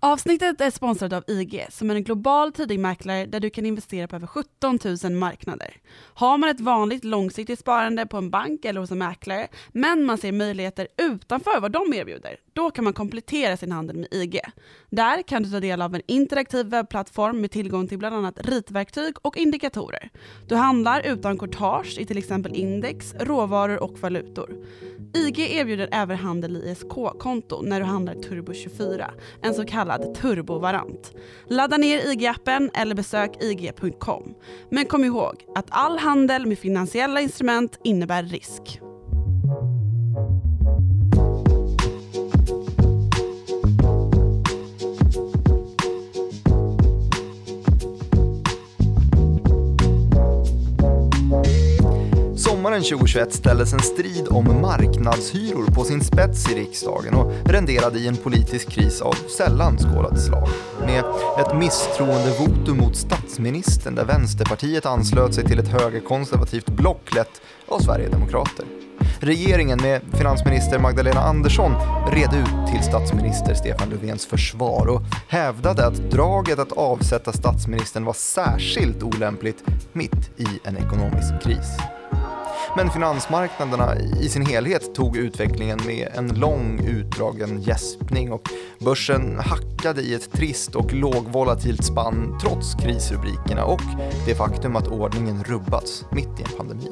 Avsnittet är sponsrat av IG som är en global tidningsmäklare där du kan investera på över 17 000 marknader. Har man ett vanligt långsiktigt sparande på en bank eller hos en mäklare men man ser möjligheter utanför vad de erbjuder, då kan man komplettera sin handel med IG. Där kan du ta del av en interaktiv webbplattform med tillgång till bland annat ritverktyg och indikatorer. Du handlar utan courtage i till exempel index, råvaror och valutor. IG erbjuder även handel i ISK-konto när du handlar Turbo24, en så kallad turbovarant. Ladda ner IG-appen eller besök ig.com. Men kom ihåg att all handel med finansiella instrument innebär risk. Sommaren 2021 ställdes en strid om marknadshyror på sin spets i riksdagen och renderade i en politisk kris av sällan skådat slag. Med ett misstroendevotum mot statsministern där Vänsterpartiet anslöt sig till ett högerkonservativt block lett av Sverigedemokrater. Regeringen med finansminister Magdalena Andersson red ut till statsminister Stefan Löfvens försvar och hävdade att draget att avsätta statsministern var särskilt olämpligt mitt i en ekonomisk kris. Men finansmarknaderna i sin helhet tog utvecklingen med en lång utdragen gäspning och börsen hackade i ett trist och lågvolatilt spann trots krisrubrikerna och det faktum att ordningen rubbats mitt i en pandemi.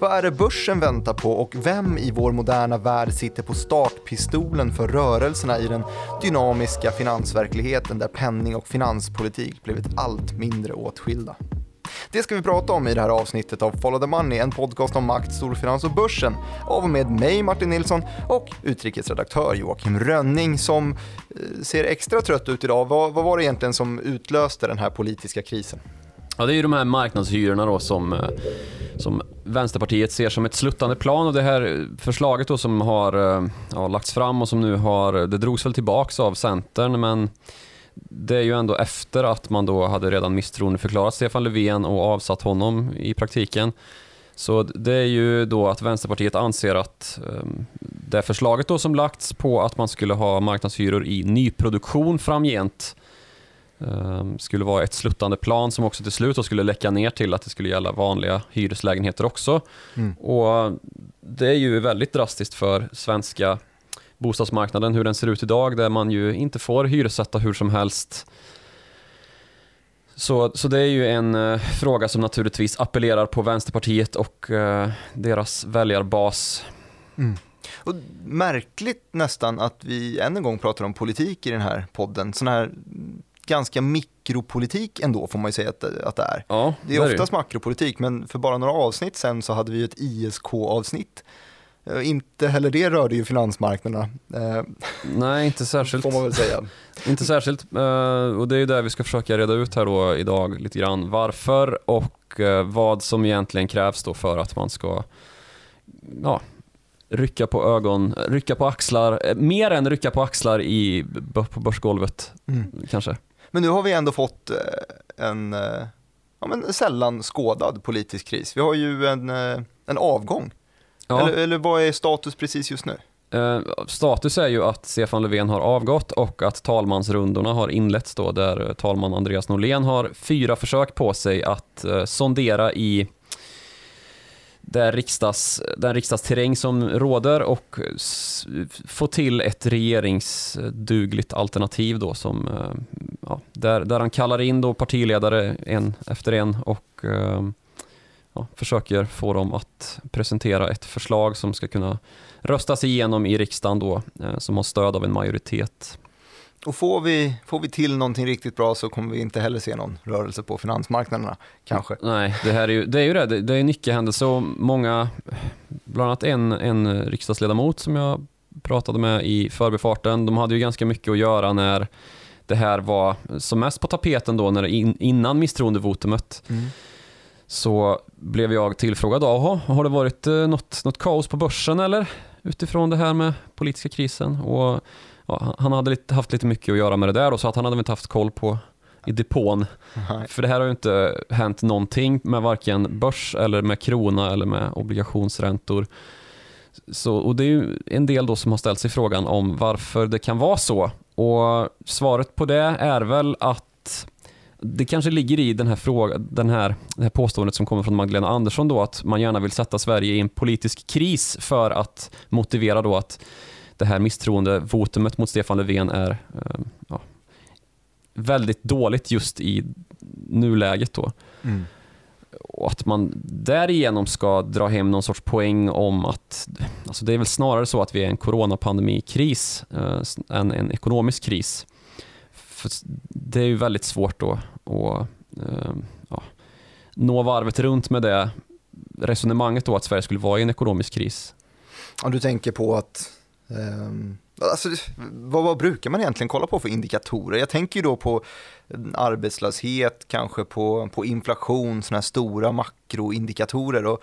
Vad är det börsen väntar på och vem i vår moderna värld sitter på startpistolen för rörelserna i den dynamiska finansverkligheten där penning och finanspolitik blivit allt mindre åtskilda? Det ska vi prata om i det här avsnittet av Follow the Money, en podcast om makt, storfinans och börsen. Av och med mig Martin Nilsson och utrikesredaktör Joakim Rönning som eh, ser extra trött ut idag. Vad, vad var det egentligen som utlöste den här politiska krisen? Ja, det är ju de här marknadshyrorna då som, eh, som Vänsterpartiet ser som ett sluttande plan och det här förslaget då som har eh, ja, lagts fram och som nu har, det drogs väl tillbaks av Centern men det är ju ändå efter att man då hade redan misstroendeförklarat Stefan Löfven och avsatt honom i praktiken. Så det är ju då att Vänsterpartiet anser att ehm, det förslaget då som lagts på att man skulle ha marknadshyror i nyproduktion framgent ehm, skulle vara ett sluttande plan som också till slut då skulle läcka ner till att det skulle gälla vanliga hyreslägenheter också. Mm. Och Det är ju väldigt drastiskt för svenska bostadsmarknaden, hur den ser ut idag, där man ju inte får hyressätta hur som helst. Så, så det är ju en uh, fråga som naturligtvis appellerar på Vänsterpartiet och uh, deras väljarbas. Mm. Och märkligt nästan att vi än en gång pratar om politik i den här podden. Sån här ganska mikropolitik ändå får man ju säga att, att det är. Ja, det är oftast det. makropolitik men för bara några avsnitt sen så hade vi ett ISK-avsnitt Eh, inte heller det rörde ju finansmarknaderna. Eh, Nej, inte särskilt. Får man väl säga. inte särskilt. Eh, och det är ju det vi ska försöka reda ut här då idag lite grann. Varför och vad som egentligen krävs då för att man ska ja, rycka på ögon, rycka på axlar, mer än rycka på axlar i, på börsgolvet mm. kanske. Men nu har vi ändå fått en ja, men sällan skådad politisk kris. Vi har ju en, en avgång Ja. Eller, eller vad är status precis just nu? Eh, status är ju att Stefan Löfven har avgått och att talmansrundorna har inletts då där talman Andreas Norlén har fyra försök på sig att eh, sondera i där riksdags, den riksdagsterräng som råder och få till ett regeringsdugligt alternativ då som, eh, ja, där, där han kallar in då partiledare en efter en och eh, ja, försöker få dem att presentera ett förslag som ska kunna röstas igenom i riksdagen då, eh, som har stöd av en majoritet. Och får vi, får vi till någonting riktigt bra så kommer vi inte heller se någon rörelse på finansmarknaderna, kanske. Nej, det här är ju det. Är ju det. det är en nyckelhändelse och många, bland annat en, en riksdagsledamot som jag pratade med i förbifarten, de hade ju ganska mycket att göra när det här var som mest på tapeten då, när in, innan misstroendevotumet. Mm så blev jag tillfrågad, jaha, har det varit eh, något, något kaos på börsen eller? Utifrån det här med politiska krisen. Och, ja, han hade lite, haft lite mycket att göra med det där och så att han hade inte haft koll på i depån. Nej. För det här har ju inte hänt någonting med varken börs eller med krona eller med obligationsräntor. Så, och det är ju en del då som har ställt sig frågan om varför det kan vara så Och svaret på det är väl att det kanske ligger i den här frågan, den här, det här påståendet som kommer från Magdalena Andersson då att man gärna vill sätta Sverige i en politisk kris för att motivera då att det här misstroendevotumet mot Stefan Löfven är eh, ja, väldigt dåligt just i nuläget då. Mm. Och att man därigenom ska dra hem någon sorts poäng om att alltså det är väl snarare så att vi är en coronapandemikris eh, än en ekonomisk kris. För det är ju väldigt svårt då att ehm, ja, nå varvet runt med det resonemanget då att Sverige skulle vara i en ekonomisk kris. Om du tänker på att um... Alltså, vad, vad, brukar man egentligen kolla på för indikatorer? Jag tänker ju då på mm, arbetslöshet, kanske på, på inflation, sådana här stora makroindikatorer. Och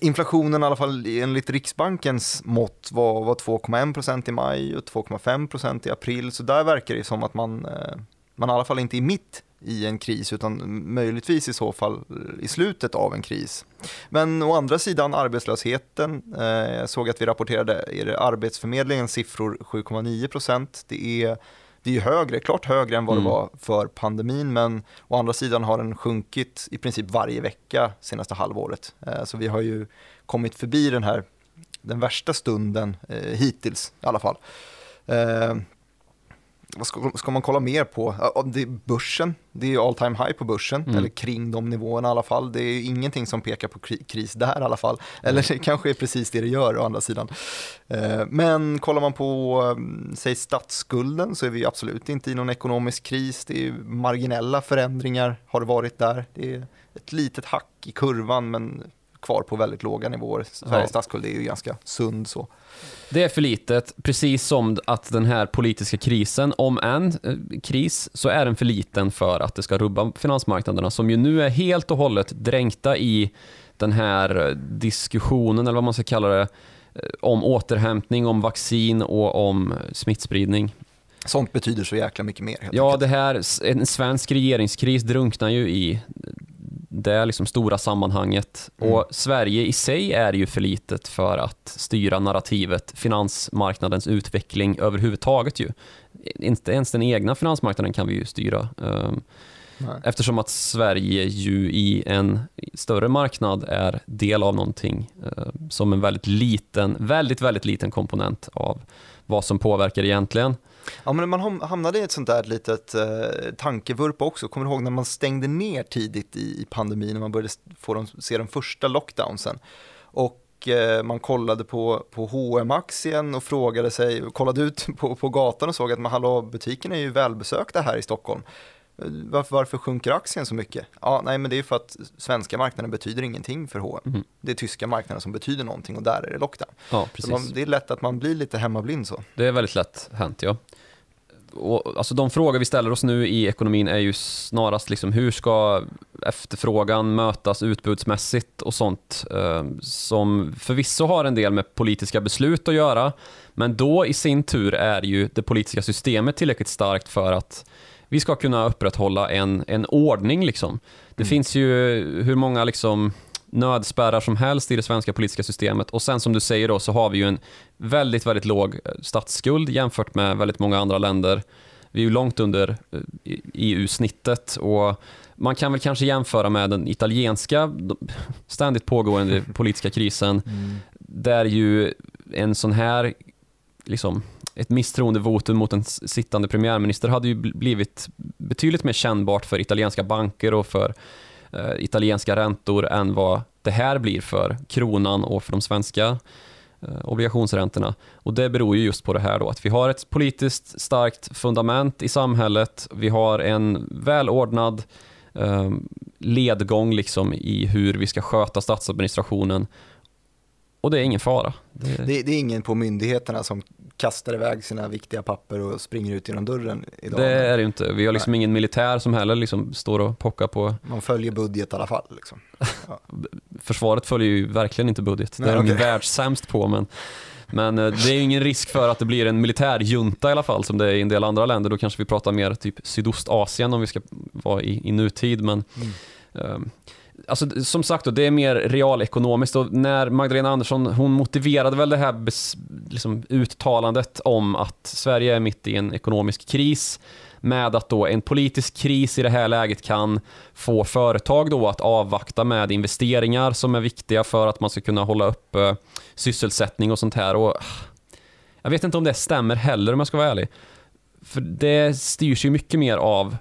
inflationen i alla fall enligt Riksbankens mått var, var 2,1% i maj och 2,5% i april. Så där verkar det som att man, eh, man i alla fall inte är mitt i en kris utan möjligtvis i så fall eh, i slutet av en kris. Men å andra sidan arbetslösheten, eh, jag såg att vi rapporterade är det Arbetsförmedlingens siffror 7,9 procent. Det är, det är högre, klart högre än vad mm. det var för pandemin men å andra sidan har den sjunkit i princip varje vecka senaste halvåret. Eh, så vi har ju kommit förbi den här den värsta stunden eh, hittills i alla fall. Vad ska, ska, man kolla mer på? Det är börsen, det är all time high på börsen, mm. eller kring de nivåerna i alla fall. Det är ingenting som pekar på kris där i alla fall. Eller det kanske är precis det det gör å andra sidan. Eh, men kollar man på, mm, säg statsskulden, så är vi absolut inte i någon ekonomisk kris. Det är marginella förändringar har det varit där. Det är ett litet hack i kurvan, men kvar på väldigt låga nivåer. Sveriges ja. statsskuld är ju ganska sund så. Det är för litet, precis som att den här politiska krisen, om en eh, kris, så är den för liten för att det ska rubba finansmarknaderna som ju nu är helt och hållet dränkta i den här diskussionen, eller vad man ska kalla det, eh, om återhämtning, om vaccin och om smittspridning. Sånt betyder så jäkla mycket mer. ja, enkelt. det här, en svensk regeringskris drunknar ju i det liksom stora sammanhanget. Mm. Och Sverige i sig är ju för litet för att styra narrativet, finansmarknadens utveckling överhuvudtaget ju. Inte ens den egna finansmarknaden kan vi ju styra. Um, Eftersom att Sverige ju i en större marknad är del av någonting uh, som en väldigt liten, väldigt, väldigt liten komponent av vad som påverkar egentligen. Ja, men man hamnade i ett sånt där litet eh, tankevurpa också. Kommer du ihåg när man stängde ner tidigt i, i pandemin, och man började få de, se de första lockdownsen? Och eh, man kollade på, på hm aktien och frågade sig, kollade ut på, på gatan och såg att hallå, butiken är ju välbesökta här i Stockholm. Varför, varför sjunker aktien så mycket? Ja, nej, men det är för att svenska marknaden betyder ingenting för H&M. Mm. Det är tyska marknaden som betyder någonting och där är det lockdown. Ja, precis. Man, det är lätt att man blir lite hemmablind så. Det är väldigt lätt hänt, ja. Och, alltså de frågor vi ställer oss nu i ekonomin är ju snarast liksom hur ska efterfrågan mötas utbudsmässigt och sånt eh, som förvisso har en del med politiska beslut att göra men då i sin tur är ju det politiska systemet tillräckligt starkt för att vi ska kunna upprätthålla en, en ordning. Liksom. Det mm. finns ju hur många liksom, nödspärrar som helst i det svenska politiska systemet och sen som du säger då så har vi ju en väldigt, väldigt låg eh, statsskuld jämfört med väldigt många andra länder. Vi är ju långt under EU-snittet eh, e och man kan väl kanske jämföra med den italienska ständigt pågående politiska krisen mm. där ju en sån här liksom, ett misstroendevotum mot en sittande premiärminister hade ju blivit betydligt mer kännbart för italienska banker och för eh, italienska räntor än vad det här blir för kronan och för de svenska eh, obligationsräntorna. Och det beror ju just på det här då, att vi har ett politiskt starkt fundament i samhället, vi har en välordnad eh, ledgång liksom i hur vi ska sköta statsadministrationen och det är ingen fara. Det... Det, det, är ingen på myndigheterna som kastar iväg sina viktiga papper och springer ut genom dörren idag. Det är det ju inte. Vi har liksom Nej. ingen militär som heller liksom står och pockar på... Man följer budget i alla fall. Liksom. Ja. Försvaret följer ju verkligen inte budget. Nej, det är okay. de världssämst på. Men, men eh, det är ju ingen risk för att det blir en militärjunta i alla fall som det är i en del andra länder. Då kanske vi pratar mer typ Sydostasien om vi ska vara i, i nutid. Men, mm. um, alltså, som sagt, då, det är mer realekonomiskt och när Magdalena Andersson, hon motiverade väl det här bes, liksom, uttalandet om att Sverige är mitt i en ekonomisk kris med att då en politisk kris i det här läget kan få företag då att avvakta med investeringar som är viktiga för att man ska kunna hålla upp eh, sysselsättning och sånt här. Och, ah, jag vet inte om det stämmer heller om jag ska vara ärlig. För det styrs ju mycket mer av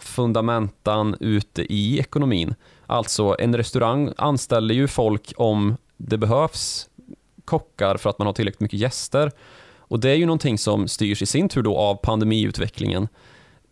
fundamentan ute i ekonomin. Alltså en restaurang anställer ju folk om det behövs kockar för att man har tillräckligt mycket gäster. Och det är ju någonting som styrs i sin tur då av pandemiutvecklingen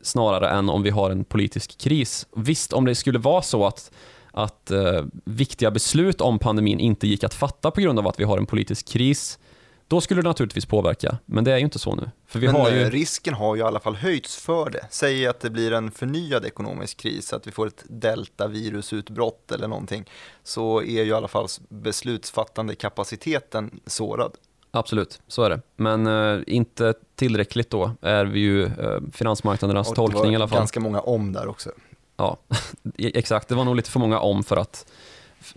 snarare än om vi har en politisk kris. Visst, om det skulle vara så att, att eh, viktiga beslut om pandemin inte gick att fatta på grund av att vi har en politisk kris, då skulle det naturligtvis påverka, men det är ju inte så nu. För vi men har ju... Eh, risken har ju i alla fall höjts för det. Säg att det blir en förnyad ekonomisk kris, att vi får ett deltavirusutbrott eller någonting, så är ju i alla fall beslutsfattande kapaciteten sårad. Absolut, så är det. Men uh, inte tillräckligt då är vi ju uh, finansmarknadernas tolkning i alla fall. ganska många om där också. Ja, e-, exakt. Det var nog lite för många om för att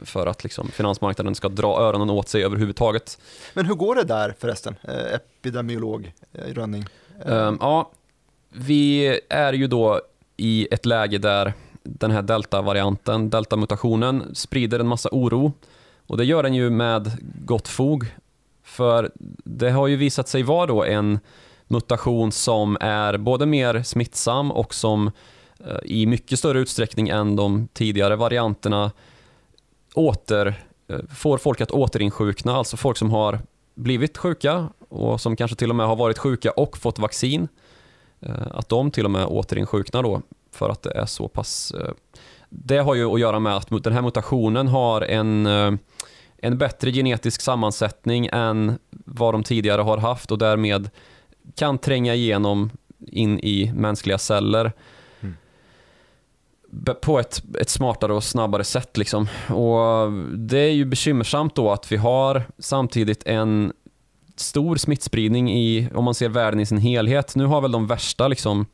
för att liksom finansmarknaden ska dra öronen åt sig överhuvudtaget. Men hur går det där förresten, eh, epidemiolog eh, Rönning? Um, ja, vi är ju då i ett läge där den här delta-varianten, delta-mutationen, sprider en massa oro. Och det gör den ju med gott fog. För det har ju visat sig vara då en mutation som är både mer smittsam och som eh, i mycket större utsträckning än de tidigare varianterna åter, eh, får folk att återinsjukna, alltså folk som har blivit sjuka och som kanske till och med har varit sjuka och fått vaccin, eh, att de till och med återinsjuknar då för att det är så pass... Eh, det har ju att göra med att den här mutationen har en, en bättre genetisk sammansättning än vad de tidigare har haft och därmed kan tränga igenom in i mänskliga celler på ett, ett smartare och snabbare sätt. Liksom. Och det är ju bekymmersamt då att vi har samtidigt en stor smittspridning i, om man ser världen i sin helhet. Nu har väl de värsta, liksom,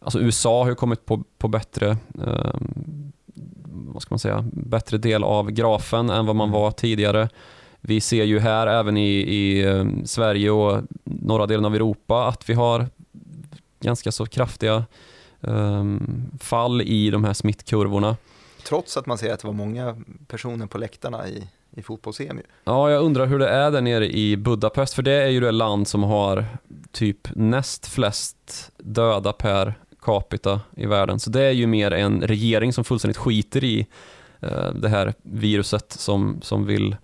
alltså USA har ju kommit på, på bättre, eh, vad ska man säga, bättre del av grafen än vad man mm. var tidigare. Vi ser ju här även i, i eh, Sverige och norra delen av Europa att vi har ganska så kraftiga fall i de här smittkurvorna. Trots att man ser att det var många personer på läktarna i, i fotbolls-EM. Ja, jag undrar hur det är där nere i Budapest, för det är ju det land som har typ näst flest döda per capita i världen. Så det är ju mer en regering som fullständigt skiter i uh, det här viruset som, som vill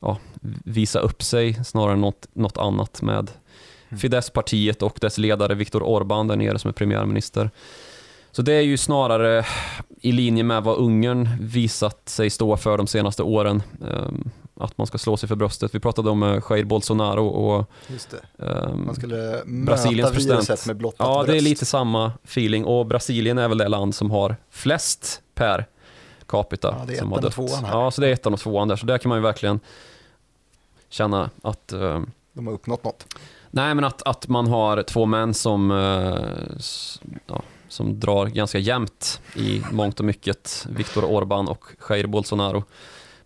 ja, visa upp sig snarare än något, något annat med. Fidesz-partiet och dess ledare Viktor Orbán där nere som är premiärminister. Så det är ju snarare i linje med vad Ungern visat sig stå för de senaste åren. Ehm, att man ska slå sig för bröstet. Vi pratade om eh, Jair Bolsonaro och um, Man skulle Brasiliens president. med blottat Ja, det är lite samma feeling. Och Brasilien är väl det land som har flest per capita ja, det är som har dött. Ja, så det är ettan och tvåan där. Så där kan man ju verkligen känna att um, de har uppnått något. Nej, men att, att man har två män som, eh, ja, som drar ganska jämnt i mångt och mycket. Viktor Orbán och Jair Bolsonaro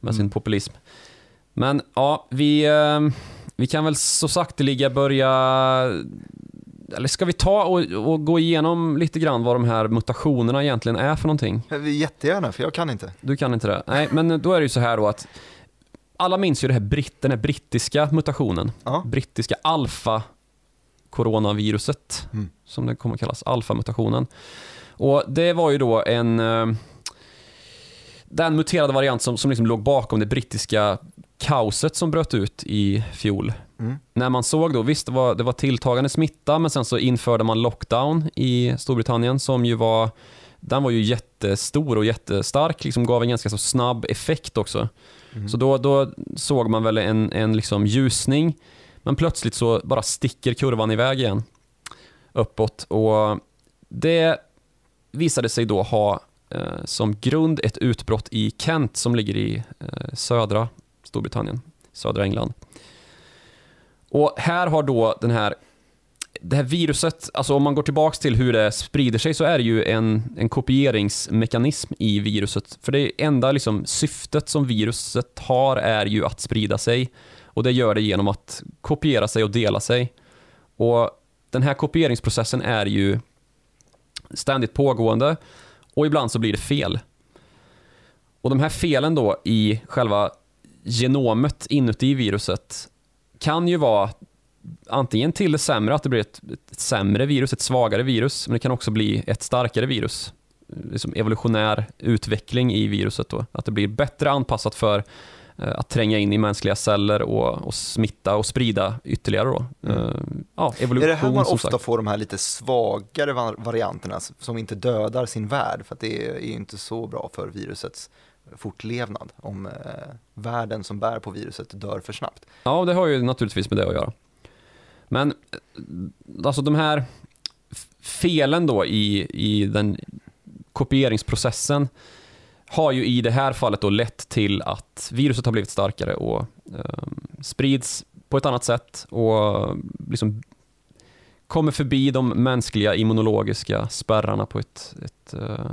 med sin mm. populism. Men ja, vi, eh, vi kan väl så sakteliga börja eller ska vi ta och, och, gå igenom lite grann vad de här mutationerna egentligen är för någonting? Jättegärna, för jag kan inte. Du kan inte det? Nej, men då är det ju så här då att alla minns ju det här britt, den här brittiska mutationen. Ja. Brittiska alfa coronaviruset, mm. som det kommer att kallas, alfa-mutationen. Och det var ju då en eh, den muterade variant som, som liksom låg bakom det brittiska kaoset som bröt ut i fjol. Mm. När man såg då, visst det var, det var tilltagande smitta, men sen så införde man lockdown i Storbritannien som ju var den var ju jättestor och jättestark, liksom gav en ganska så snabb effekt också. Mm. Så då, då såg man väl en, en liksom ljusning, men plötsligt så bara sticker kurvan iväg igen uppåt. Och det visade sig då ha eh, som grund ett utbrott i Kent som ligger i eh, södra Storbritannien, södra England. Och här har då den här det här viruset, alltså om man går tillbaks till hur det sprider sig så är det ju en, en kopieringsmekanism i viruset. För det enda liksom, syftet som viruset har är ju att sprida sig. Och det gör det genom att kopiera sig och dela sig. Och den här kopieringsprocessen är ju ständigt pågående och ibland så blir det fel. Och de här felen då i själva genomet inuti viruset kan ju vara antingen till det sämre, att det blir ett, ett, sämre virus, ett svagare virus, men det kan också bli ett starkare virus. Liksom evolutionär utveckling i viruset då. Att det blir bättre anpassat för eh, att tränga in i mänskliga celler och, och smitta och sprida ytterligare då. Mm. Uh, ja, evolution, är det här man ofta får de här lite svagare varianterna som inte dödar sin värld? För att det är ju inte så bra för virusets fortlevnad om eh, världen som bär på viruset dör för snabbt. Ja, det har ju naturligtvis med det att göra. Men alltså de här felen då i, i den kopieringsprocessen har ju i det här fallet då lett till att viruset har blivit starkare och eh, sprids på ett annat sätt och liksom kommer förbi de mänskliga immunologiska spärrarna på ett, ett eh,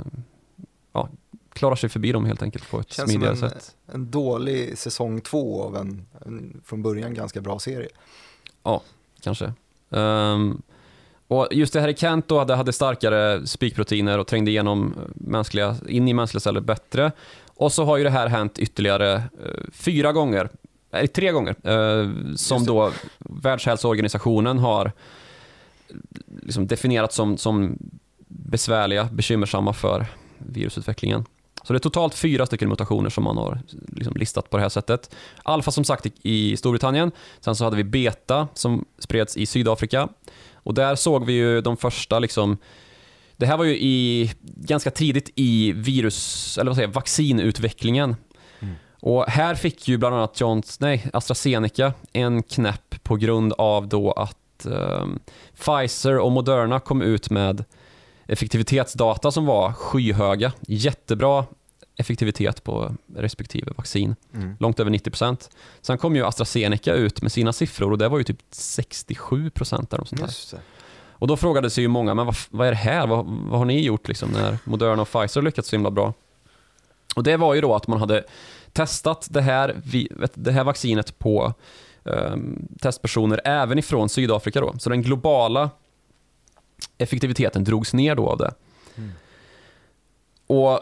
ja, klarar sig förbi dem helt enkelt på ett Känns smidigare som en, sätt. en dålig säsong två av en, en, från början ganska bra serie. Ja, kanske. Um, och just det här i Kent då, det hade starkare spikproteiner och trängde igenom mänskliga, in i mänskliga celler bättre. Och så har ju det här hänt ytterligare uh, fyra gånger, eller tre gånger, uh, som då Världshälsoorganisationen har liksom definierat som, som besvärliga, bekymmersamma för virusutvecklingen. Så det är totalt fyra stycken mutationer som man har liksom listat på det här sättet. Alfa som sagt i Storbritannien, sen så hade vi beta som spreds i Sydafrika. Och där såg vi ju de första liksom det här var ju i, ganska tidigt i virus, eller vad säger vaccinutvecklingen. Mm. Och här fick ju bland annat Johns, nej, AstraZeneca en knäpp på grund av då att um, Pfizer och Moderna kom ut med effektivitetsdata som var skyhöga. Jättebra effektivitet på respektive vaccin. Mm. Långt över 90%. Sen kom ju AstraZeneca ut med sina siffror och det var ju typ 67% eller sånt där. Och då frågade sig ju många, men vad, vad är det här? Vad, vad, har ni gjort liksom när Moderna och Pfizer lyckats så himla bra? Och det var ju då att man hade testat det här, det här vaccinet på um, testpersoner även ifrån Sydafrika då. Så den globala effektiviteten drogs ner då av det. Mm. Och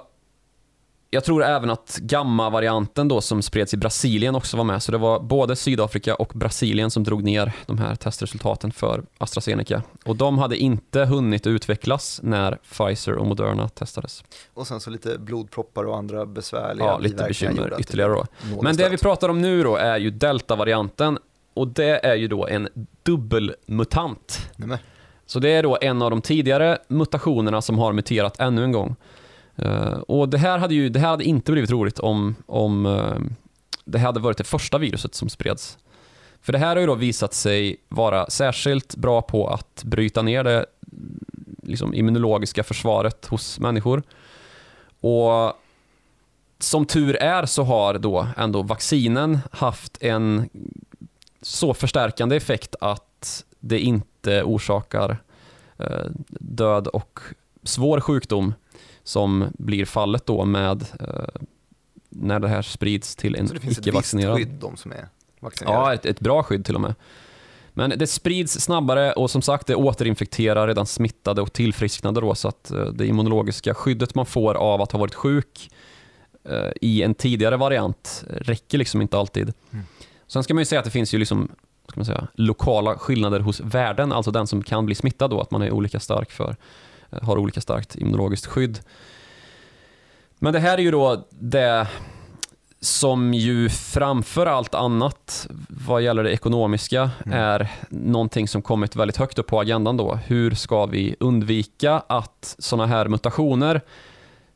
jag tror även att gamma-varianten då som spreds i Brasilien också var med. Så det var både Sydafrika och Brasilien som drog ner de här testresultaten för AstraZeneca. Och de hade inte hunnit utvecklas när Pfizer och Moderna testades. Och sen så lite blodproppar och andra besvärliga Ja, lite bekymmer ytterligare då. Men det vi pratar om nu då är ju delta-varianten. Och det är ju då en dubbelmutant. Så det är då en av de tidigare mutationerna som har muterat ännu en gång. Eh, och det här, hade ju, det här hade inte blivit roligt om, om uh, det hade varit det första viruset som spreds. För det här har ju då visat sig vara särskilt bra på att bryta ner det liksom, immunologiska försvaret hos människor. Och som tur är så har då ändå vaccinen haft en så förstärkande effekt att det inte orsakar eh, död och svår sjukdom som blir fallet då med eh, när det här sprids till en icke-vaccinerad. Så det finns ett visst skydd de som är vaccinerade? Ja, ett, ett bra skydd till och med. Men det sprids snabbare och som sagt det återinfekterar redan smittade och tillfrisknade då så att eh, det immunologiska skyddet man får av att ha varit sjuk i en tidigare variant räcker liksom inte alltid. Mm. Sen ska man ju säga att det finns ju liksom ska man säga, lokala skillnader hos värden, alltså den som kan bli smittad då, att man är olika stark för, eh, har olika starkt immunologiskt skydd. Men det här är ju då det som ju framför allt annat vad gäller det ekonomiska mm. är någonting som kommit väldigt högt upp på agendan då. Hur ska vi undvika att sådana här mutationer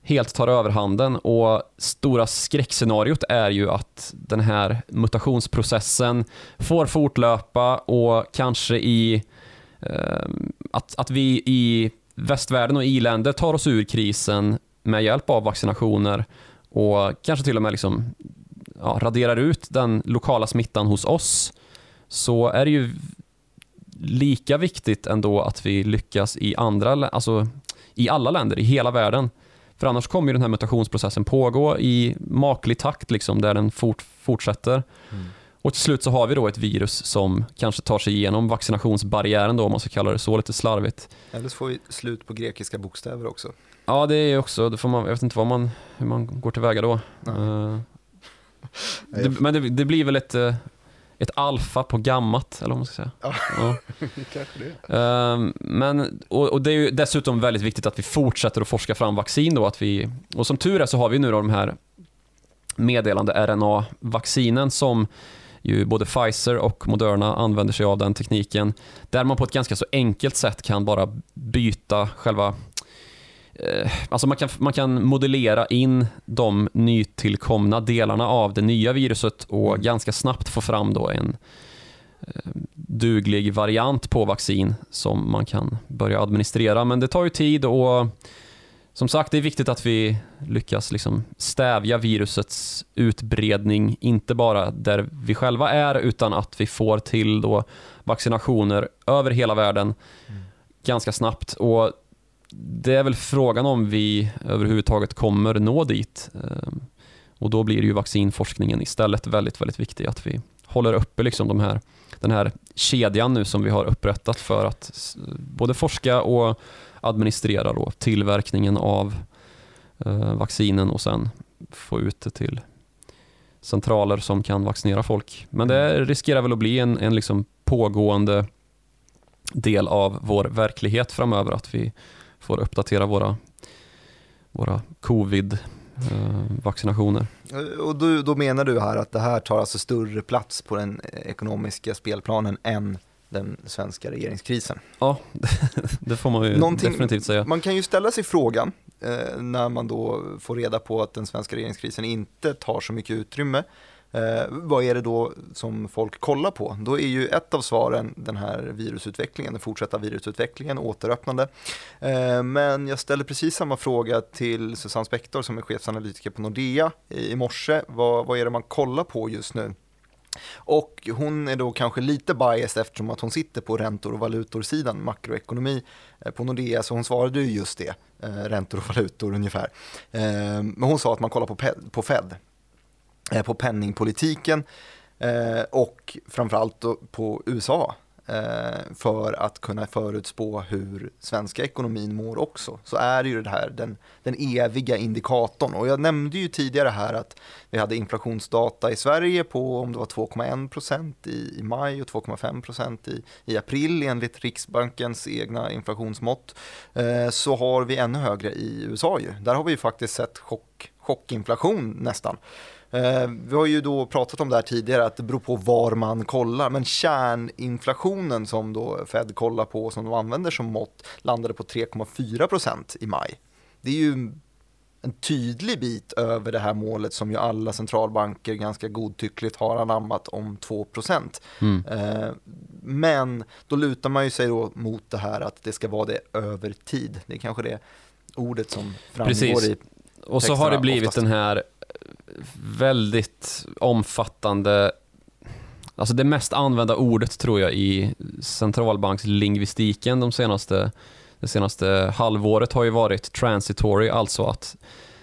helt tar överhanden och stora skräckscenariot är ju att den här mutationsprocessen får fortlöpa och kanske i eh, att, att vi i västvärlden och i-länder tar oss ur krisen med hjälp av vaccinationer och kanske till och med liksom, ja, raderar ut den lokala smittan hos oss så är det ju lika viktigt ändå att vi lyckas i andra, alltså i alla länder, i hela världen. För annars kommer ju den här mutationsprocessen pågå i maklig takt liksom, där den fort, fortsätter. Mm. Och till slut så har vi då ett virus som kanske tar sig igenom vaccinationsbarriären då, om man ska kalla det så, lite slarvigt. Eller så får vi slut på grekiska bokstäver också. Ja, det är också, det får man, jag vet inte vad man, hur man går tillväga då. Uh, det, men det, det, blir väl ett, eh, ett alfa på gammat, eller vad man ska säga. Ja, ja. kanske det. Uh, men, och, och, det är ju dessutom väldigt viktigt att vi fortsätter att forska fram vaccin då, att vi, och som tur är så har vi nu då de här meddelande RNA-vaccinen som ju både Pfizer och Moderna använder sig av den tekniken. Där man på ett ganska så enkelt sätt kan bara byta själva eh, Alltså man kan, man kan modellera in de nytillkomna delarna av det nya viruset och mm. ganska snabbt få fram då en eh, duglig variant på vaccin som man kan börja administrera. Men det tar ju tid och som sagt, det är viktigt att vi lyckas liksom stävja virusets utbredning, inte bara där vi själva är, utan att vi får till då vaccinationer över hela världen mm. ganska snabbt. Och Det är väl frågan om vi överhuvudtaget kommer nå dit. Ehm, och Då blir ju vaccinforskningen istället väldigt, väldigt viktig, att vi håller uppe liksom de här, den här kedjan nu som vi har upprättat för att både forska och administrera då tillverkningen av eh, vaccinen och sen få ut det till centraler som kan vaccinera folk. Men det mm. riskerar väl att bli en, en liksom pågående del av vår verklighet framöver att vi får uppdatera våra, våra covid vaccinationer. Och då, då menar du här att det här tar alltså större plats på den ekonomiska spelplanen än den svenska regeringskrisen. Ja, det får man ju Någonting, definitivt säga. Man kan ju ställa sig frågan eh, när man då får reda på att den svenska regeringskrisen inte tar så mycket utrymme. Eh, vad är det då som folk kollar på? Då är ju ett av svaren den här virusutvecklingen, den fortsatta virusutvecklingen, återöppnande. Eh, men jag ställer precis samma fråga till Susanne Spektor som är chefsanalytiker på Nordea i, i morse. Vad, vad är det man kollar på just nu? Och hon är då kanske lite biased eftersom att hon sitter på räntor och valutor-sidan, makroekonomi eh, på Nordea, så hon svarade ju just det, eh, räntor och valutor ungefär. Eh, men hon sa att man kollar på, på Fed, på penningpolitiken och framförallt på USA Eh, för att kunna förutspå hur svenska ekonomin mår också, så är det ju det här den, den eviga indikatorn. Och jag nämnde ju tidigare här att vi hade inflationsdata i Sverige på om det var 2,1 procent i, i maj och 2,5 procent i, i april enligt Riksbankens egna inflationsmått. Eh, så har vi ännu högre i USA ju. Där har vi ju faktiskt sett chock, chockinflation nästan. Eh, vi har ju då pratat om det här tidigare, att det beror på var man kollar, men kärninflationen som då Fed kollar på, och som de använder som mått, landade på 3,4 procent i maj. Det är ju en tydlig bit över det här målet som ju alla centralbanker ganska godtyckligt har anammat om 2 procent. Mm. Eh, men då lutar man ju sig då mot det här att det ska vara det över tid. Det är kanske det ordet som framgår Precis. i Och så har det blivit oftast. den här väldigt omfattande Alltså det mest använda ordet tror jag i centralbankslingvistiken de senaste, det senaste halvåret har ju varit transitory, alltså att,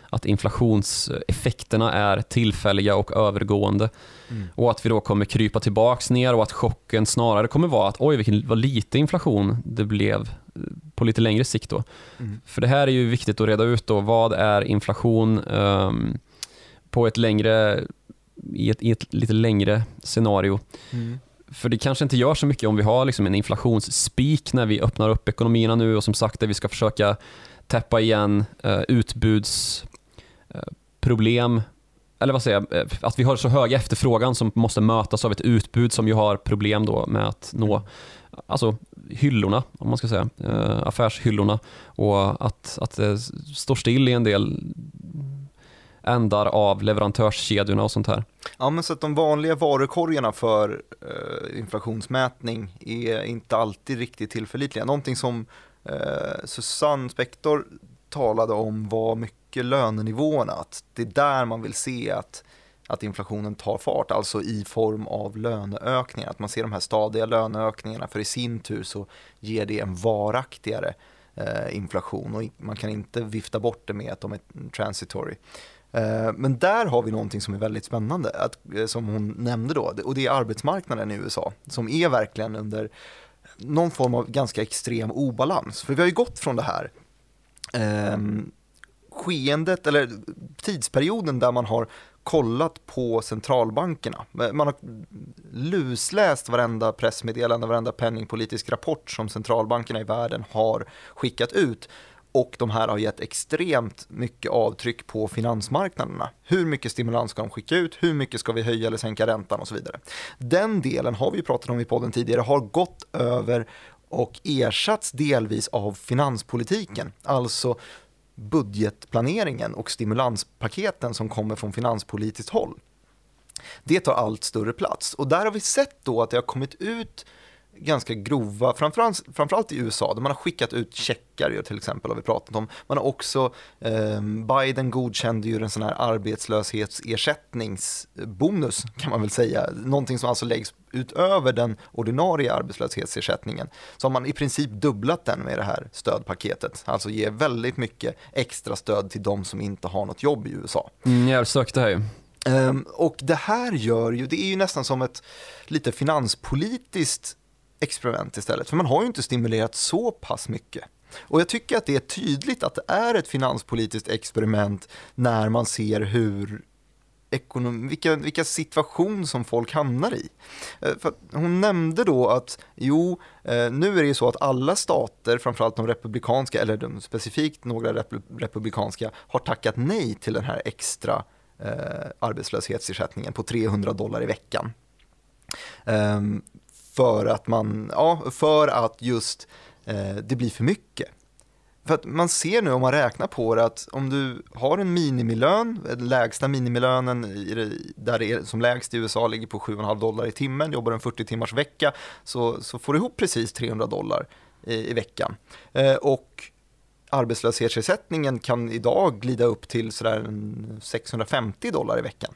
att inflationseffekterna är tillfälliga och övergående. Mm. Och att vi då kommer krypa tillbaks ner och att chocken snarare kommer vara att oj, vilken, vad lite inflation det blev på lite längre sikt. Då. Mm. För det här är ju viktigt att reda ut då, vad är inflation? Um, på ett längre, i ett, i ett lite längre scenario. Mm. För det kanske inte gör så mycket om vi har liksom en inflationsspik när vi öppnar upp ekonomierna nu och som sagt där vi ska försöka täppa igen uh, utbudsproblem. Uh, eller vad säger jag, eh, att vi har så hög efterfrågan som måste mötas av ett utbud som ju har problem då med att nå alltså, hyllorna, om man ska säga, uh, affärshyllorna och att, att det står still i en del ändar av leverantörskedjorna och sånt här. Ja, men så att de vanliga varukorgarna för eh, inflationsmätning är inte alltid riktigt tillförlitliga. Någonting som eh, Susanne Spektor talade om var mycket lönenivåerna, att det är där man vill se att att inflationen tar fart, alltså i form av löneökningar. Att man ser de här stadiga löneökningarna för i sin tur så ger det en varaktigare eh, inflation och man kan inte vifta bort det med att de är transitory. Eh, men där har vi någonting som är väldigt spännande, att, eh, som hon nämnde då, och det är arbetsmarknaden i USA, som är verkligen under någon form av ganska extrem obalans. För vi har ju gått från det här eh, skeendet, eller tidsperioden där man har kollat på centralbankerna. Eh, man har lusläst varenda pressmeddelande, varenda penningpolitisk rapport som centralbankerna i världen har skickat ut. Och de här har gett extremt mycket avtryck på finansmarknaderna. Hur mycket stimulans ska de skicka ut? Hur mycket ska vi höja eller sänka räntan och så vidare. Den delen har vi pratat om i podden tidigare, har gått över och ersatts delvis av finanspolitiken. Alltså budgetplaneringen och stimulanspaketen som kommer från finanspolitiskt håll. Det tar allt större plats och där har vi sett då att det har kommit ut ganska grova, framförallt, framförallt i USA, där man har skickat ut checkar till exempel har vi pratat om. Man har också, eh, Biden godkände ju en sån här arbetslöshetsersättningsbonus kan man väl säga, någonting som alltså läggs utöver den ordinarie arbetslöshetsersättningen. Så har man i princip dubblat den med det här stödpaketet, alltså ger väldigt mycket extra stöd till de som inte har något jobb i USA. Mm, jag sökte här ju. Um, och det här gör ju, det är ju nästan som ett lite finanspolitiskt experiment istället. För man har ju inte stimulerat så pass mycket. Och jag tycker att det är tydligt att det är ett finanspolitiskt experiment när man ser hur ekonom, vilka, vilka situation som folk hamnar i. Eh, för hon nämnde då att jo, eh, nu är det ju så att alla stater, framförallt de republikanska, eller de specifikt några republikanska, har tackat nej till den här extra eh, arbetslöshetsersättningen på 300 dollar i veckan. Um, för att man, ja, för att just eh, det blir för mycket. För att man ser nu om man räknar på det att om du har en minimilön, den lägsta minimilönen i där det är som lägst i USA ligger på 7,5 dollar i timmen, jobbar en 40 timmars vecka så, så får du ihop precis 300 dollar i, i veckan. Eh, och arbetslöshetsersättningen kan idag glida upp till sådär 650 dollar i veckan.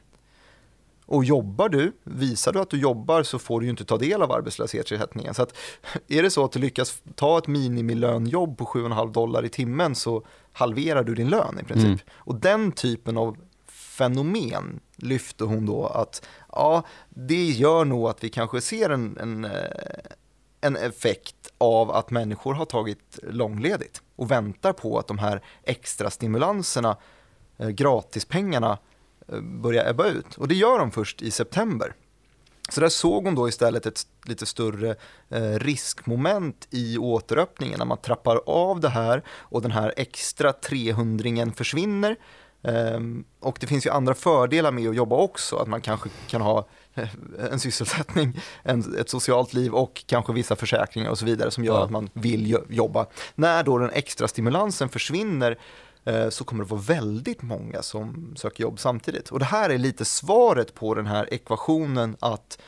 Och jobbar du, visar du att du jobbar så får du ju inte ta del av arbetslöshetsersättningen. Så att är det så att du lyckas ta ett minimilönjobb på 7,5 dollar i timmen så halverar du din lön i princip. Mm. Och den typen av fenomen lyfter hon då att ja, det gör nog att vi kanske ser en, en, eh, en effekt av att människor har tagit långledigt och väntar på att de här extra stimulanserna, eh, gratispengarna, börja ebba ut. Och det gör de först i september. Så där såg hon då istället ett lite större eh, riskmoment i återöppningen när man trappar av det här och den här extra 300 försvinner. Um, och det finns ju andra fördelar med att jobba också, att man kanske kan ha eh, en sysselsättning, en, ett socialt liv och kanske vissa försäkringar och så vidare som gör ja. att man vill jobba. När då den extra stimulansen försvinner Eh, så kommer det vara väldigt många som söker jobb samtidigt. Och det här är lite svaret på den här ekvationen att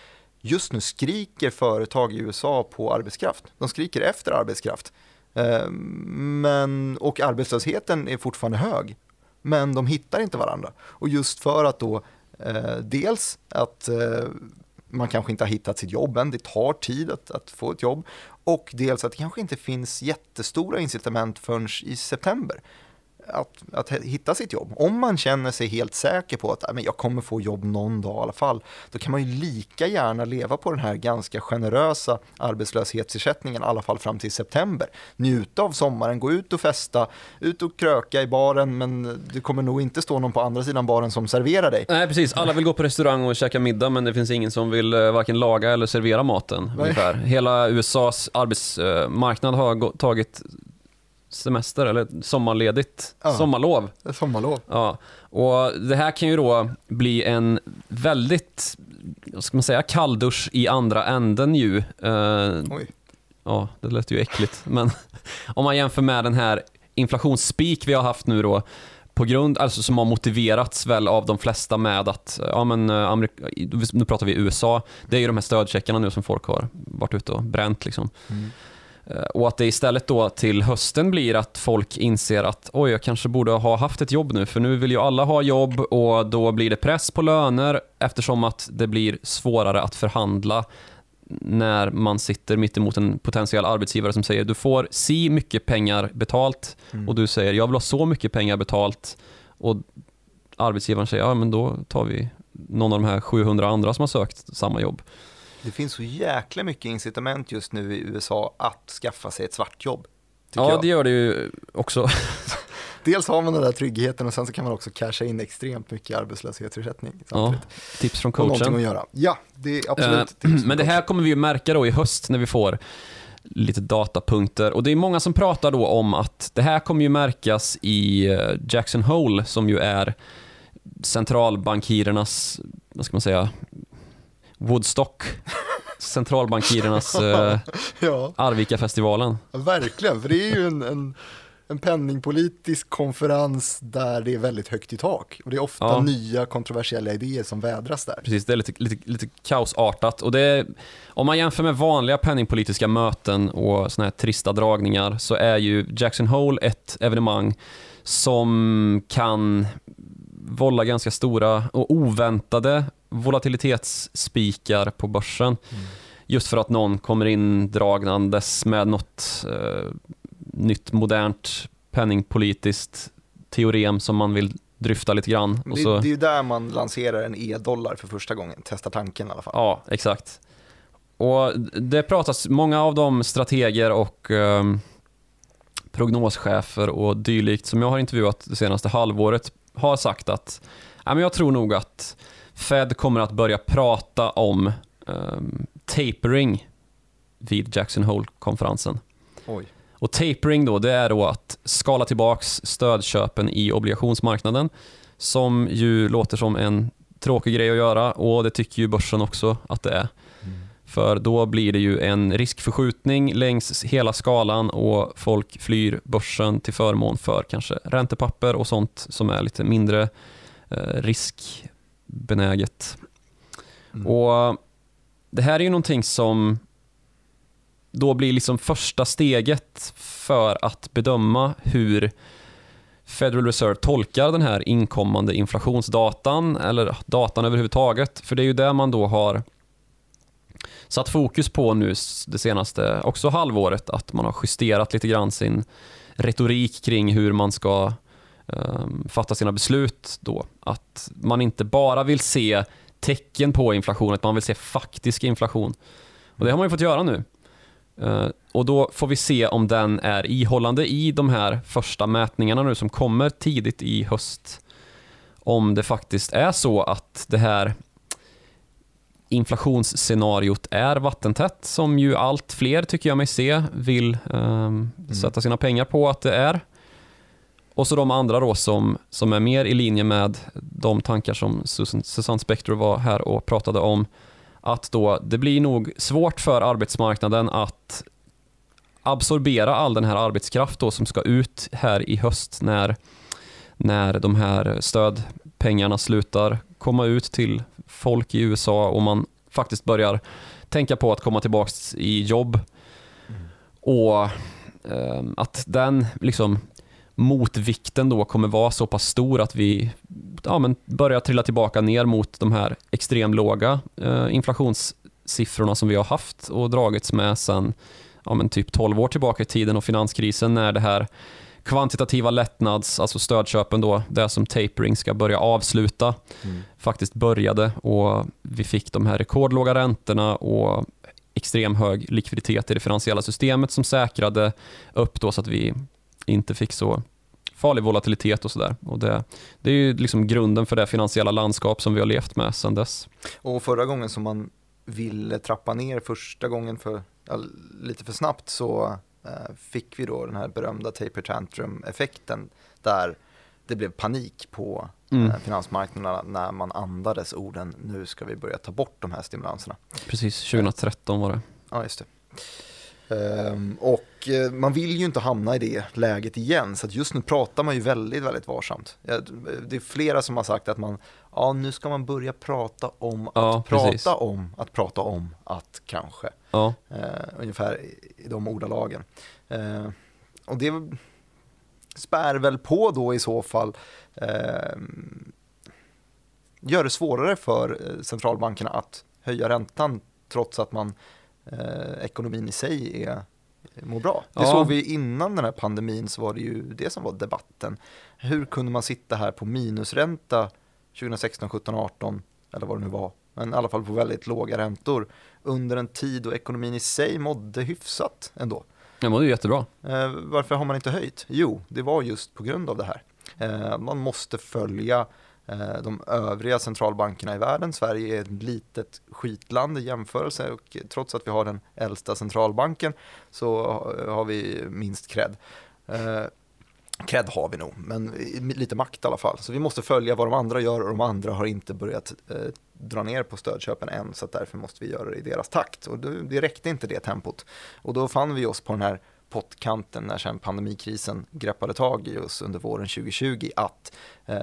just nu skriker företag i USA på arbetskraft. De skriker efter arbetskraft. Eh, men, och arbetslösheten är fortfarande hög, men de hittar inte varandra. Och just för att då eh, dels att man kanske inte har hittat sitt jobb än, det tar tid att, att, få ett jobb. Och dels att det kanske inte finns jättestora incitament förrän i september att, att hitta sitt jobb. Om man känner sig helt säker på att men jag kommer få jobb någon dag i alla fall, då kan man ju lika gärna leva på den här ganska generösa arbetslöshetsersättningen, i alla fall fram till september. Njuta av sommaren, gå ut och festa, ut och kröka i baren, men det kommer nog inte stå någon på andra sidan baren som serverar dig. Nej, precis. Alla vill gå på restaurang och käka middag, men det finns ingen som vill eh, varken laga eller servera maten. Ungefär. Hela USAs arbetsmarknad har tagit semester eller sommarledigt, ja. sommarlov. Sommarlov. Ja. Och det här kan ju då bli en väldigt, vad ska man säga, kalldusch i andra änden ju. Uh, Oj. Ja, det lät ju äckligt. Men om man jämför med den här inflationsspik vi har haft nu då, på grund, alltså som har motiverats väl av de flesta med att, ja men eh, Amerika, nu pratar vi USA, det är ju de här stödcheckarna nu som folk har varit ute och bränt liksom. Mm. Eh, Och att det istället då till hösten blir att folk inser att oj, jag kanske borde ha haft ett jobb nu, för nu vill ju alla ha jobb och då blir det press på löner eftersom att det blir svårare att förhandla när man sitter mitt emot en potentiell arbetsgivare som säger du får si mycket pengar betalt Mm. och du säger jag vill ha så mycket pengar betalt och arbetsgivaren säger ja men då tar vi någon av de här 700 andra som har sökt samma jobb. Det finns så jäkla mycket incitament just nu i USA att skaffa sig ett svartjobb. Ja, jag. det gör det ju också. Dels har man den där tryggheten och sen så kan man också casha in extremt mycket arbetslöshetsersättning. Ja, tips från Och någonting coachen. att göra. Ja, det är absolut Eh, tips från Men det coachen. här kommer vi ju märka då i höst när vi får lite datapunkter. Och det är många som pratar då om att det här kommer ju märkas i eh, Jackson Hole som ju är centralbankirernas, vad ska man säga, Woodstock. Centralbankirernas eh, Ja, Arvika-festivalen. verkligen. För det är ju en, en, en penningpolitisk konferens där det är väldigt högt i tak. Och det är ofta Ja. nya kontroversiella idéer som vädras där. Precis, det är lite, lite, lite kaosartat. Och det är, om man jämför med vanliga penningpolitiska möten och såna här trista dragningar så är ju Jackson Hole ett evenemang som kan vålla ganska stora och oväntade volatilitetsspikar på börsen. Just för att någon kommer in dragnandes med något eh, nytt modernt penningpolitiskt teorem som man vill dryfta lite grann. Det, så, det är ju där man lanserar en e-dollar för första gången, testar tanken i alla fall. Ja, exakt. Och det pratas, många av de strateger och ehm, prognoschefer och dylikt som jag har intervjuat det senaste halvåret har sagt att ja, men jag tror nog att Fed kommer att börja prata om ehm, tapering vid Jackson Hole-konferensen. Och tapering då, det är då att skala tillbaks stödköpen i obligationsmarknaden som ju låter som en tråkig grej att göra och det tycker ju börsen också att det är. För då blir det ju en riskförskjutning längs hela skalan och folk flyr börsen till förmån för kanske räntepapper och sånt som är lite mindre eh, riskbenäget. Mm. Och Det här är ju någonting som då blir liksom första steget för att bedöma hur Federal Reserve tolkar den här inkommande inflationsdatan eller datan överhuvudtaget. För det är ju det man då har satt fokus på nu det senaste också halvåret. Att man har justerat lite grann sin retorik kring hur man ska um, fatta sina beslut då. Att man inte bara vill se tecken på inflation, utan man vill se faktisk inflation. Och det har man ju fått göra nu. Uh, och då får vi se om den är ihållande i de här första mätningarna nu som kommer tidigt i höst. Om det faktiskt är så att det här inflationsscenariot är vattentätt som ju allt fler tycker jag mig se vill ehm, sätta sina pengar på att det är. Och så de andra då som, som är mer i linje med de tankar som Susan, Susanne Spector var här och pratade om. Att då det blir nog svårt för arbetsmarknaden att absorbera all den här arbetskraft då som ska ut här i höst när, när de här stödpengarna slutar komma ut till folk i USA och man faktiskt börjar tänka på att komma tillbaka i jobb. Och eh, att den liksom motvikten då kommer vara så pass stor att vi ja, men börjar trilla tillbaka ner mot de här extremlåga eh, inflationssiffrorna som vi har haft och dragits med sedan ja, men typ 12 år tillbaka i tiden och finanskrisen när det här kvantitativa lättnads, alltså stödköpen då, det som tapering ska börja avsluta, Mm. faktiskt började och vi fick de här rekordlåga räntorna och extrem hög likviditet i det finansiella systemet som säkrade upp då så att vi inte fick så farlig volatilitet och sådär. Det, det är ju liksom grunden för det finansiella landskap som vi har levt med sedan dess. Och förra gången som man ville trappa ner första gången för, lite för snabbt så fick vi då den här berömda taper tantrum-effekten där det blev panik på Mm. eh, finansmarknaderna när man andades orden nu ska vi börja ta bort de här stimulanserna. Precis, 2013 var det. Ja, just det. Ehm, och eh, man vill ju inte hamna i det läget igen, så just nu pratar man ju väldigt, väldigt varsamt. Det är flera som har sagt att man, ja nu ska man börja prata om att Ja, prata precis. om att prata om att kanske. Ja, Eh, ungefär i, de ordalagen. Eh, och det spär väl på då i så fall eh, gör det svårare för eh, centralbankerna att höja räntan trots att man eh, ekonomin i sig är mår bra. Det Ja. såg vi innan den här pandemin så var det ju det som var debatten. Hur kunde man sitta här på minusränta 2016, 17, 18 eller vad det nu var, men i alla fall på väldigt låga räntor under en tid då ekonomin i sig mådde hyfsat ändå. det mådde jättebra. Eh, varför har man inte höjt? Jo, det var just på grund av det här. Eh, man måste följa eh, de övriga centralbankerna i världen. Sverige är ett litet skitland i jämförelse och trots att vi har den äldsta centralbanken så ha- har vi minst cred. Cred har vi nog, men lite makt i alla fall. Så vi måste följa vad de andra gör och de andra har inte börjat eh, dra ner på stödköpen än så att därför måste vi göra det i deras takt. Och det, det räckte inte det tempot. Och då fann vi oss på den här pottkanten när sen pandemikrisen greppade tag i oss under våren 2020 att eh,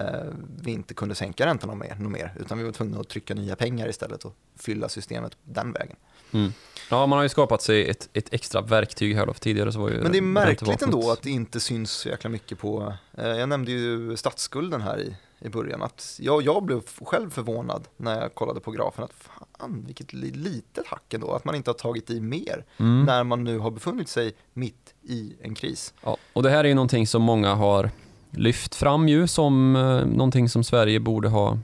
vi inte kunde sänka räntorna mer, mer utan vi var tvungna att trycka nya pengar istället och fylla systemet den vägen. Mm. Ja, man har ju skapat sig ett, ett extra verktyg här då, för tidigare så var ju Men det är märkligt ändå att det inte syns så jäkla mycket på, eh, jag nämnde ju statsskulden här i, i början, att jag, jag blev själv förvånad när jag kollade på grafen att fan vilket li, litet hack ändå, att man inte har tagit i mer Mm. när man nu har befunnit sig mitt i en kris. Ja, och det här är ju någonting som många har lyft fram ju som eh, någonting som Sverige borde ha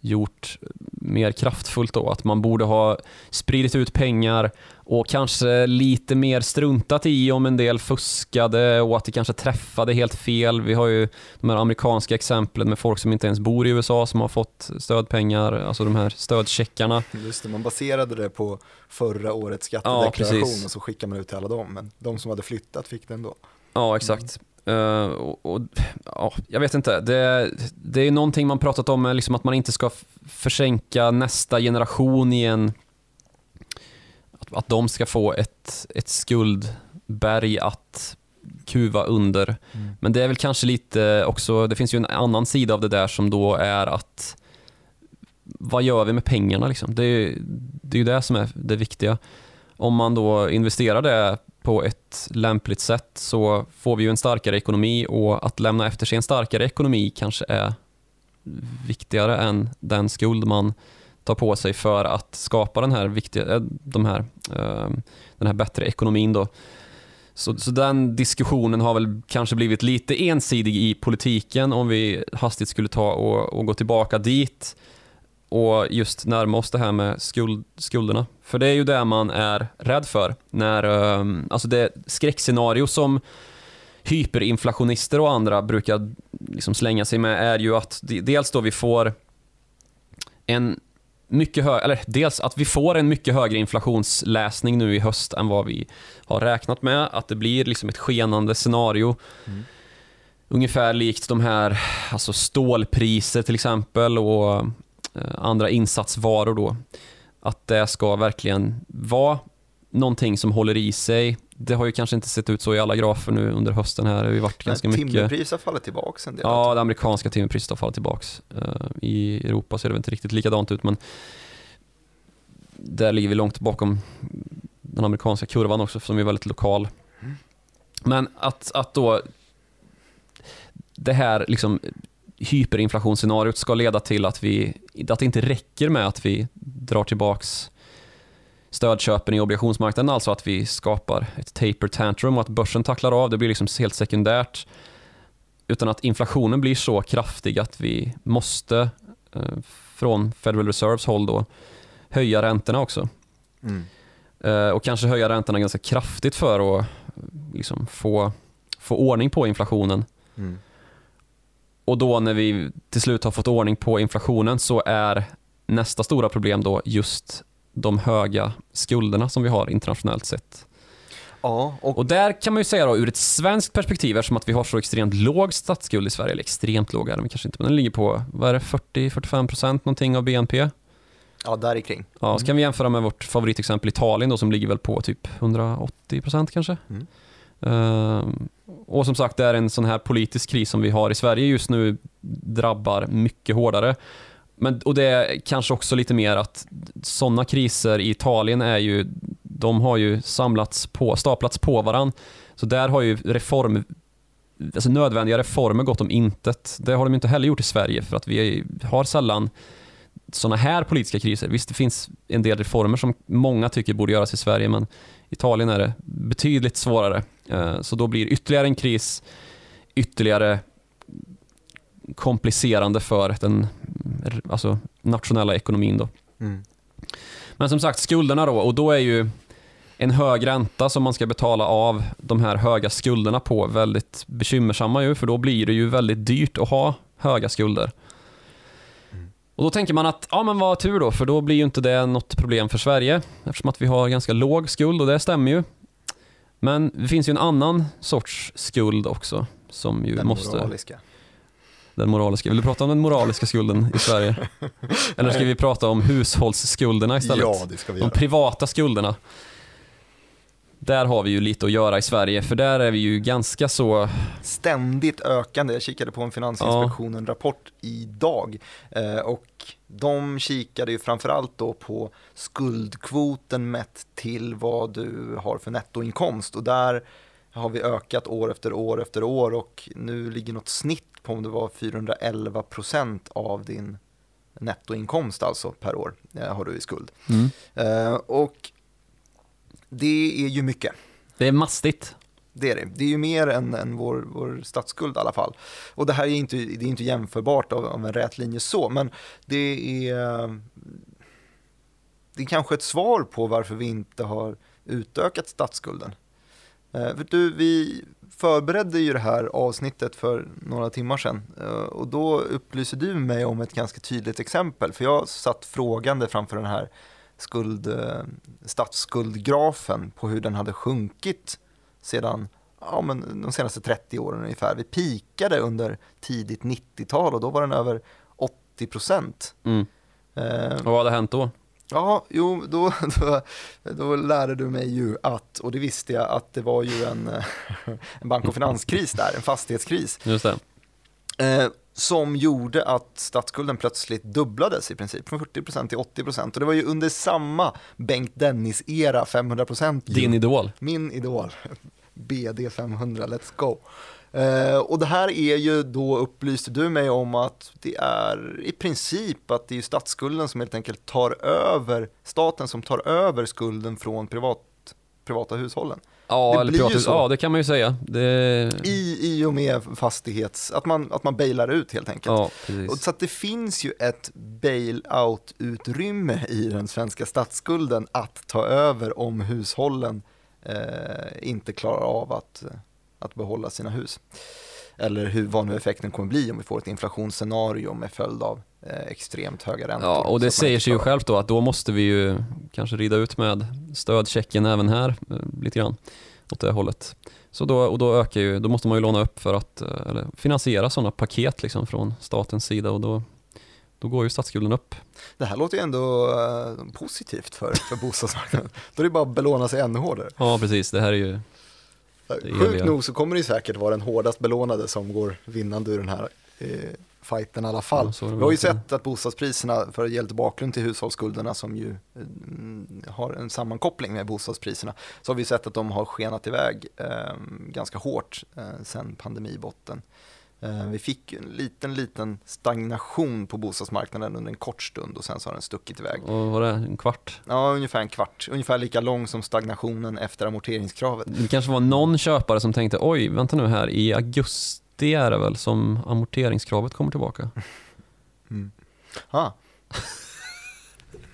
gjort mer kraftfullt då. Att man borde ha spridit ut pengar och kanske lite mer struntat i om en del fuskade och att det kanske träffade helt fel. Vi har ju de här amerikanska exemplen med folk som inte ens bor i USA som har fått stödpengar, alltså de här stödcheckarna. Just det, man baserade det på förra årets skattedeklaration precis. och så skickade man ut till alla dem, men de som hade flyttat fick det ändå. Ja, exakt. Eh, och, och, ja, jag vet inte, det, det är någonting man pratat om, liksom att man inte ska försänka nästa generation i en... Att, att de ska få ett, ett skuldberg att kuva under. Men det är väl kanske lite också, det finns ju en annan sida av det där som då är att vad gör vi med pengarna liksom? Det är, det är ju det som är det viktiga. Om man då investerar det på ett lämpligt sätt så får vi ju en starkare ekonomi och att lämna efter sig en starkare ekonomi kanske är viktigare än den skuld man tar på sig för att skapa den här, viktiga, eh, de här, eh, den här bättre ekonomin. Då. Så, så den diskussionen har väl kanske blivit lite ensidig i politiken om vi hastigt skulle ta och, och gå tillbaka dit och just närma oss det här med skuld, skulderna. För det är ju det man är rädd för. När, ehm, alltså det skräckscenario som hyperinflationister och andra brukar liksom slänga sig med är ju att de- dels då vi får en mycket hö- eller dels att vi får en mycket högre inflationsläsning nu i höst än vad vi har räknat med. Att det blir liksom ett skenande scenario. Ungefär likt de här alltså stålpriser till exempel och andra insatsvaror då. Att det ska verkligen vara någonting som håller i sig. Det har ju kanske inte sett ut så i alla grafer nu under hösten här. Det har ju varit ganska Men mycket... Timmerpris har fallit tillbaka en del. Ja, det amerikanska timmerpriset har fallit tillbaks. Eh, I Europa ser det väl inte riktigt likadant ut, men där ligger vi långt bakom den amerikanska kurvan också, som är väldigt lokal. Men att, att då det här liksom hyperinflationsscenariot ska leda till att, vi, att det inte räcker med att vi drar tillbaks stödköpen i obligationsmarknaden, alltså att vi skapar ett taper tantrum och att börsen tacklar av, det blir liksom helt sekundärt. Utan att inflationen blir så kraftig att vi måste eh, från Federal Reserves håll då höja räntorna också. Mm. Eh, och kanske höja räntorna ganska kraftigt för att liksom, få, få ordning på inflationen. Mm. Och då när vi till slut har fått ordning på inflationen så är nästa stora problem då just de höga skulderna som vi har internationellt sett. Ja, och, Och där kan man ju säga då ur ett svenskt perspektiv eftersom att vi har så extremt låg statsskuld i Sverige, eller extremt låg är den kanske inte, men den ligger på, vad är det, 40-45% någonting av BNP. ja, där kring. Ja, så kan vi jämföra med vårt favoritexempel Italien då som ligger väl på typ 180% kanske. Mm. Ehm, och som sagt, det är en sån här politisk kris som vi har i Sverige just nu drabbar mycket hårdare. Men, och det är kanske också lite mer att sådana kriser i Italien är ju, de har ju samlats på, staplats på varann. Så där har ju reform, alltså nödvändiga reformer gått om intet. Det har de inte heller gjort i Sverige för att vi har sällan sådana här politiska kriser. Visst, det finns en del reformer som många tycker borde göras i Sverige, men i Italien är det betydligt svårare. Eh, så då blir ytterligare en kris ytterligare komplicerande för den alltså, nationella ekonomin. Då. Mm. Men som sagt, skulderna då, och då är ju en hög ränta som man ska betala av de här höga skulderna på väldigt bekymmersamma ju, för då blir det ju väldigt dyrt att ha höga skulder. Och då tänker man att, ja men vad tur då, för då blir ju inte det något problem för Sverige, eftersom att vi har ganska låg skuld och det stämmer ju. Men det finns ju en annan sorts skuld också, som ju Den måste... moraliska. Den moraliska. Vill du prata om den moraliska skulden i Sverige? Eller ska vi prata om hushållsskulderna istället? Ja, det ska vi De göra. privata skulderna. Där har vi ju lite att göra i Sverige, för där är vi ju ganska så... Ständigt ökande. Jag kikade på en Finansinspektionen-rapport idag eh, och de kikade ju framförallt då på skuldkvoten mätt till vad du har för nettoinkomst och där har vi ökat år efter år efter år och nu ligger något snitt på om det var 411 procent av din nettoinkomst alltså per år eh, har du i skuld. Mm. Eh, och det är ju mycket. Det är mastigt. Det är det. Det är ju mer än, än vår, vår statsskuld i alla fall. Och det här är inte, det är inte jämförbart av, av en rät linje så, men det är, det är kanske ett svar på varför vi inte har utökat statsskulden. Eh, för du, vi förberedde ju det här avsnittet för några timmar sedan eh, och då upplyser du mig om ett ganska tydligt exempel, för jag satt frågande framför den här skuld, eh, statsskuldgrafen på hur den hade sjunkit sedan ja, men de senaste 30 åren ungefär. Vi pikade under tidigt 90-tal och då var den över 80 procent. Mm. Eh, Och vad hade hänt då? ja, jo, då, då, då lärde du mig ju att, och det visste jag, att det var ju en, eh, en bank och finanskris där, en fastighetskris. Just det. Eh, som gjorde att statsskulden plötsligt dubblades i princip, från 40% till 80%. Och det var ju under samma Bengt Dennis-era, 500% ju. Din idol. Min idol, BD 500, let's go. Eh, och det här är ju, då upplyste du mig om att det är i princip att det är statsskulden som helt enkelt tar över, staten som tar över skulden från privat, privata hushållen. Ja, Det eller blir ju privat, så. ja, det kan man ju säga. Det... I, I och med fastighets, att man, att man bailar ut helt enkelt. Ja, Och så det finns ju ett bail-out-utrymme i den svenska statsskulden att ta över om hushållen inte klarar av att, att behålla sina hus. Eller hur, vad nu effekten kommer bli om vi får ett inflationsscenario med följd av eh, extremt höga räntor. Ja, och det säger sig ju självt då att då måste vi ju kanske rida ut med stödchecken även här eh, lite grann åt det hållet. Så då, och då ökar ju, då måste man ju låna upp för att eh, finansiera sådana paket liksom från statens sida och då, då går ju statsskulden upp. Det här låter ju ändå eh, positivt för, för bostadsmarknaden. Då är det bara att belåna sig ännu hårdare. Ja, precis. Det här är ju, är Sjukt nog så kommer det ju säkert vara den hårdast belånade som går vinnande ur den här eh, fighten i alla fall. Ja, Vi har ju sett att bostadspriserna, för att ge lite bakgrund till hushållsskulderna som ju mm, har en sammankoppling med bostadspriserna, så har vi sett att de har skenat iväg eh, ganska hårt eh, sedan pandemibotten. Eh, vi fick en liten, liten stagnation på bostadsmarknaden under en kort stund och sen så har den stuckit iväg. och vad är det, en kvart? Ja, ungefär en kvart. Ungefär lika lång som stagnationen efter amorteringskravet. Det kanske var någon köpare som tänkte oj, vänta nu här, i augusti är det väl som amorteringskravet kommer tillbaka. Ah.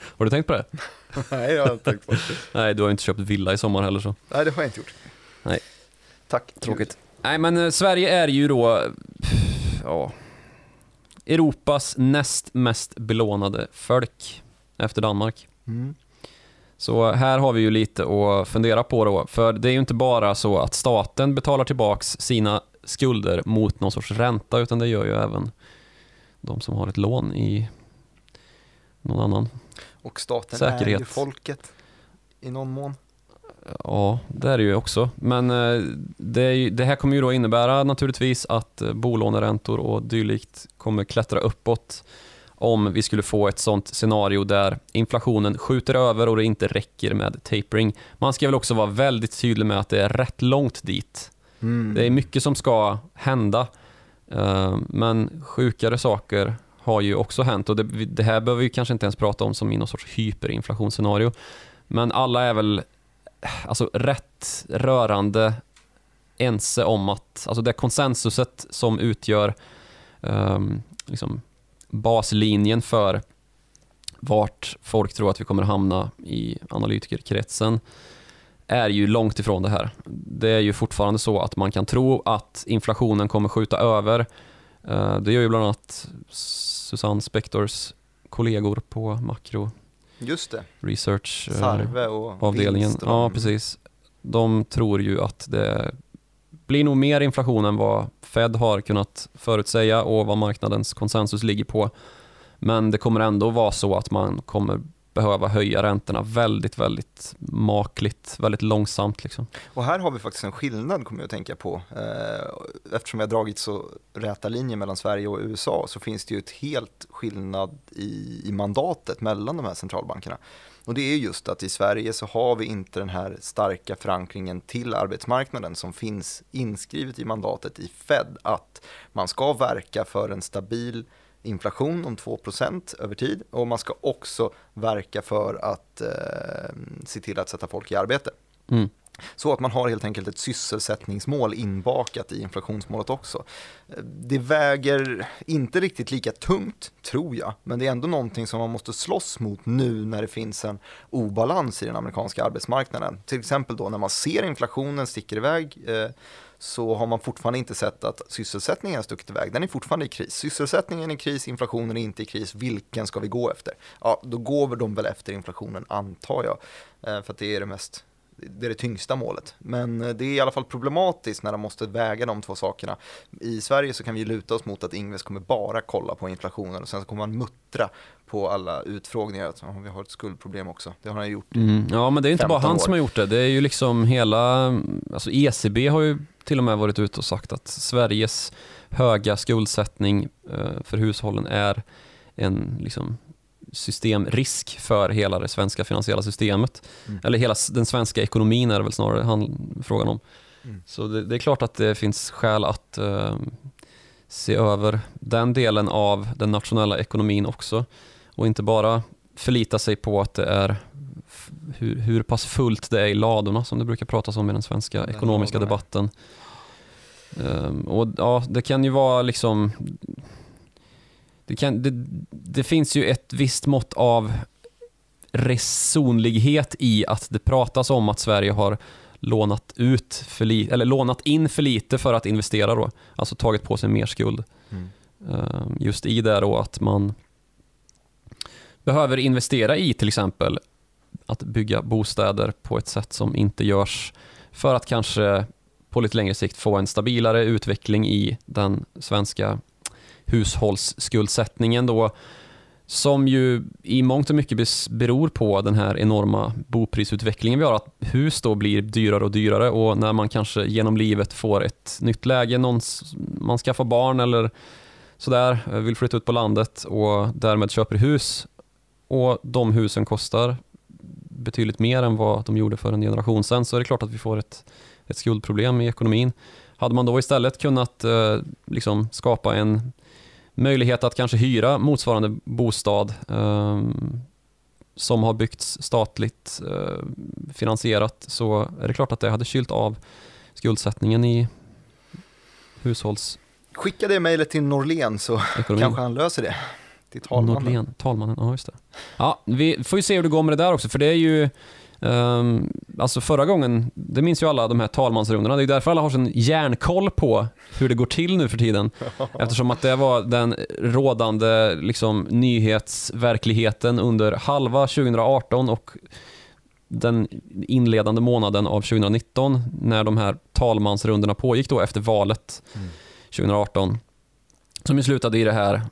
Har du tänkt på det? Nej, jag har inte tänkt på det. Nej, du har ju inte köpt villa i sommar heller så. Nej, det har jag inte gjort. Nej. Tack. Tråkigt. Nej, men eh, Sverige är ju då ja, Europas näst mest belånade folk efter Danmark. Mm. Så här har vi ju lite att fundera på då, för det är ju inte bara så att staten betalar tillbaks sina skulder mot någon sorts ränta, utan det gör ju även de som har ett lån i någon annan. Och staten är Säkerhet. ju folket i någon mån. Ja, det är det ju också. Men eh, det, ju, det här kommer ju då innebära naturligtvis att eh, bolåneräntor och dylikt kommer klättra uppåt om vi skulle få ett sånt scenario där inflationen skjuter över och det inte räcker med tapering. Man ska väl också vara väldigt tydlig med att det är rätt långt dit. Mm. Det är mycket som ska hända, eh, men sjukare saker har ju också hänt och det, det här behöver vi kanske inte ens prata om som i någon sorts hyperinflationsscenario. Men alla är väl alltså, rätt rörande ense om att, alltså det konsensuset som utgör um, liksom baslinjen för vart folk tror att vi kommer hamna i analytikerkretsen är ju långt ifrån det här. Det är ju fortfarande så att man kan tro att inflationen kommer skjuta över. Uh, det gör ju bland annat Susanne Spectors kollegor på Makro Just det, Research eh, Sarve och avdelningen. Ja, precis. De tror ju att det blir nog mer inflation än vad Fed har kunnat förutsäga och vad marknadens konsensus ligger på. Men det kommer ändå vara så att man kommer behöva höja räntorna väldigt, väldigt makligt, väldigt långsamt. Liksom. Och här har vi faktiskt en skillnad kommer jag att tänka på. Eh, eftersom vi har dragit så räta linjer mellan Sverige och USA så finns det ju ett helt skillnad i, i mandatet mellan de här centralbankerna. Och det är just att i Sverige så har vi inte den här starka förankringen till arbetsmarknaden som finns inskrivet i mandatet i Fed att man ska verka för en stabil inflation om 2% över tid och man ska också verka för att eh, se till att sätta folk i arbete. Mm. Så att man har helt enkelt ett sysselsättningsmål inbakat i inflationsmålet också. Det väger inte riktigt lika tungt, tror jag, men det är ändå någonting som man måste slåss mot nu när det finns en obalans i den amerikanska arbetsmarknaden. Till exempel då när man ser inflationen sticker iväg eh, så har man fortfarande inte sett att sysselsättningen har stuckit iväg. Den är fortfarande i kris. Sysselsättningen är i kris, inflationen är inte i kris. Vilken ska vi gå efter? Ja, då går de väl efter inflationen antar jag, eh, för att det är det mest det är det tyngsta målet. Men eh, det är i alla fall problematiskt när de måste väga de två sakerna. I Sverige så kan vi luta oss mot att Ingves kommer bara kolla på inflationen och sen så kommer han muttra på alla utfrågningar att oh, vi har ett skuldproblem också. Det har han gjort. Mm. Ja, men det är inte bara 15 han år. som har gjort det. Det är ju liksom hela, alltså ECB har ju till och med varit ute och sagt att Sveriges höga skuldsättning eh, för hushållen är en liksom, systemrisk för hela det svenska finansiella systemet. Mm. Eller hela den svenska ekonomin är det väl snarare han, frågan om. Mm. Så det, det är klart att det finns skäl att eh, se över den delen av den nationella ekonomin också. Och inte bara förlita sig på att det är hur, hur pass fullt det är i ladorna som det brukar pratas om i den svenska Den ekonomiska ladorna. debatten. Ehm, och ja, det kan ju vara liksom det, kan, det, det finns ju ett visst mått av resonlighet i att det pratas om att Sverige har lånat, ut för li, eller lånat in för lite för att investera då. Alltså tagit på sig mer skuld. Mm. Ehm, Just i det då att man behöver investera i till exempel att bygga bostäder på ett sätt som inte görs för att kanske på lite längre sikt få en stabilare utveckling i den svenska hushållsskuldsättningen då som ju i mångt och mycket beror på den här enorma boprisutvecklingen vi har. Att hus då blir dyrare och dyrare och när man kanske genom livet får ett nytt läge, någon, man skaffar barn eller sådär, vill flytta ut på landet och därmed köper hus och de husen kostar betydligt mer än vad de gjorde för en generation sedan så är det klart att vi får ett, ett skuldproblem i ekonomin. Hade man då istället kunnat eh, liksom skapa en möjlighet att kanske hyra motsvarande bostad eh, som har byggts statligt eh, finansierat så är det klart att det hade kylt av skuldsättningen i hushållsekonomin. Skicka det mejlet till Norlén så kanske han löser det. Till talmannen. Norlén, talmannen, ja just det. Ja, vi får ju se hur det går med det där också, för det är ju ehm, alltså förra gången, det minns ju alla de här talmansrundorna, det är därför alla har sån järnkoll på hur det går till nu för tiden. Eftersom att det var den rådande liksom, nyhetsverkligheten under halva 2018 och den inledande månaden av 2019 när de här talmansrundorna pågick då efter valet Mm. 2018. Som ju slutade i det här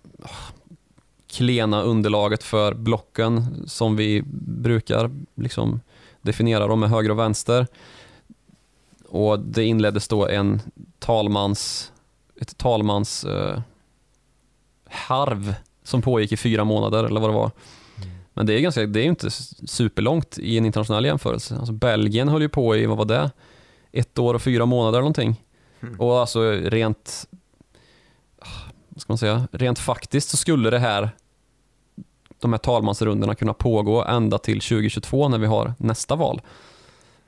klena underlaget för blocken som vi brukar liksom definiera dem med höger och vänster. Och det inleddes då en talmans, ett talmans eh, harv som pågick i fyra månader eller vad det var. Men det är, ganska, det är inte superlångt i en internationell jämförelse. Alltså Belgien höll ju på i, vad var det? Ett år och fyra månader eller någonting. Mm. Och alltså rent, vad ska man säga, rent faktiskt så skulle det här, de här talmansrundorna kunna pågå ända till 2022 när vi har nästa val.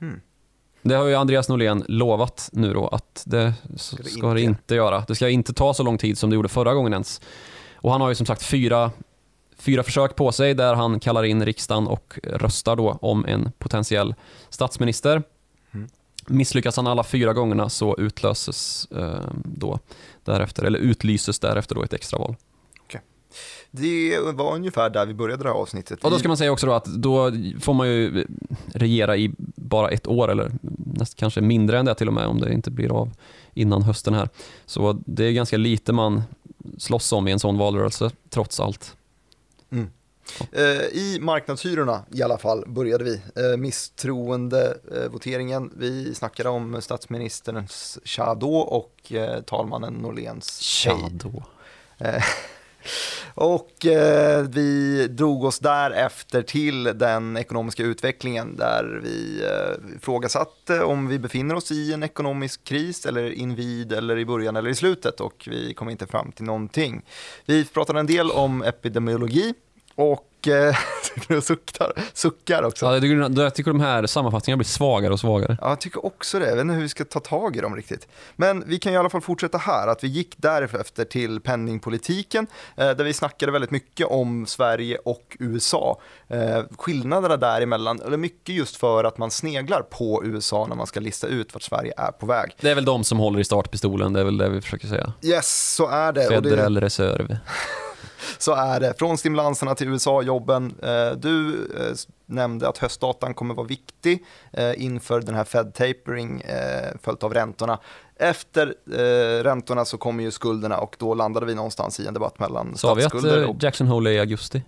Mm. Det har ju Andreas Norlén lovat nu då att det ska det, ska det inte göra. Det ska inte ta så lång tid som det gjorde förra gången ens. Och han har ju som sagt fyra, fyra försök på sig där han kallar in riksdagen och röstar då om en potentiell statsminister. Mm. Misslyckas han alla fyra gångerna så utlöses eh, då därefter, eller utlyses därefter då ett extraval. Det var ungefär där vi började det här avsnittet. Och då ska man säga också då att då får man ju regera i bara ett år eller nästan kanske mindre än det till och med om det inte blir av innan hösten här. Så det är ganska lite man slåss om i en sån valrörelse trots allt. Mm. I marknadshyrorna i alla fall började vi. Misstroendevoteringen. Vi snackade om statsministerns shadow och talmannen Norléns Shadow. Och eh, vi drog oss därefter till den ekonomiska utvecklingen där vi eh, om vi befinner oss i en ekonomisk kris eller invid eller i början eller i slutet och vi kom inte fram till någonting. Vi pratade en del om epidemiologi och eh, suckar, suckar också. Ja, jag, tycker, jag tycker de här sammanfattningarna blir svagare och svagare. Ja, jag tycker också det. Jag vet inte hur vi ska ta tag i dem riktigt. Men vi kan i alla fall fortsätta här, att vi gick därefter till penningpolitiken, eh, där vi snackade väldigt mycket om Sverige och USA. Eh, skillnaderna däremellan, eller mycket just för att man sneglar på USA när man ska lista ut vart Sverige är på väg. Det är väl de som håller i startpistolen, det är väl det vi försöker säga. Yes, så är det. Federal det... reserv. Så är det. Från stimulanserna till USA-jobben. Du nämnde att höstdatan kommer vara viktig inför den här Fed tapering följt av räntorna. Efter räntorna så kommer ju skulderna och då landade vi någonstans i en debatt mellan Sa vi att Jackson Hole är i augusti?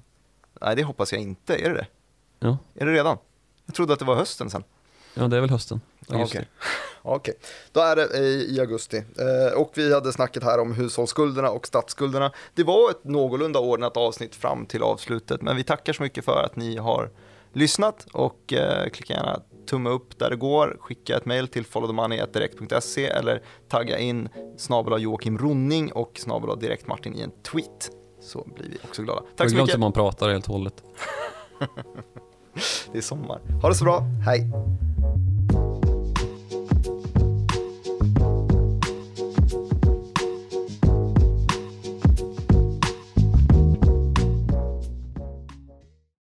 Nej, det hoppas jag inte. Är det det? Ja. Är det redan? Jag trodde att det var hösten sen. Ja, det är väl hösten. Augusti. Okay. Okej, okay. då är det i, augusti. Eh, och vi hade snackat här om hushållsskulderna och statsskulderna. Det var ett någorlunda ordnat avsnitt fram till avslutet, men vi tackar så mycket för att ni har lyssnat och eh, klicka gärna tumme upp där det går, skicka ett mail till followthemoney.direkt.se eller tagga in snabel Joakim Ronning och snabel direkt Martin i en tweet så blir vi också glada. Tack så mycket. Jag man pratar helt och hållet. det är sommar. Ha det så bra, hej!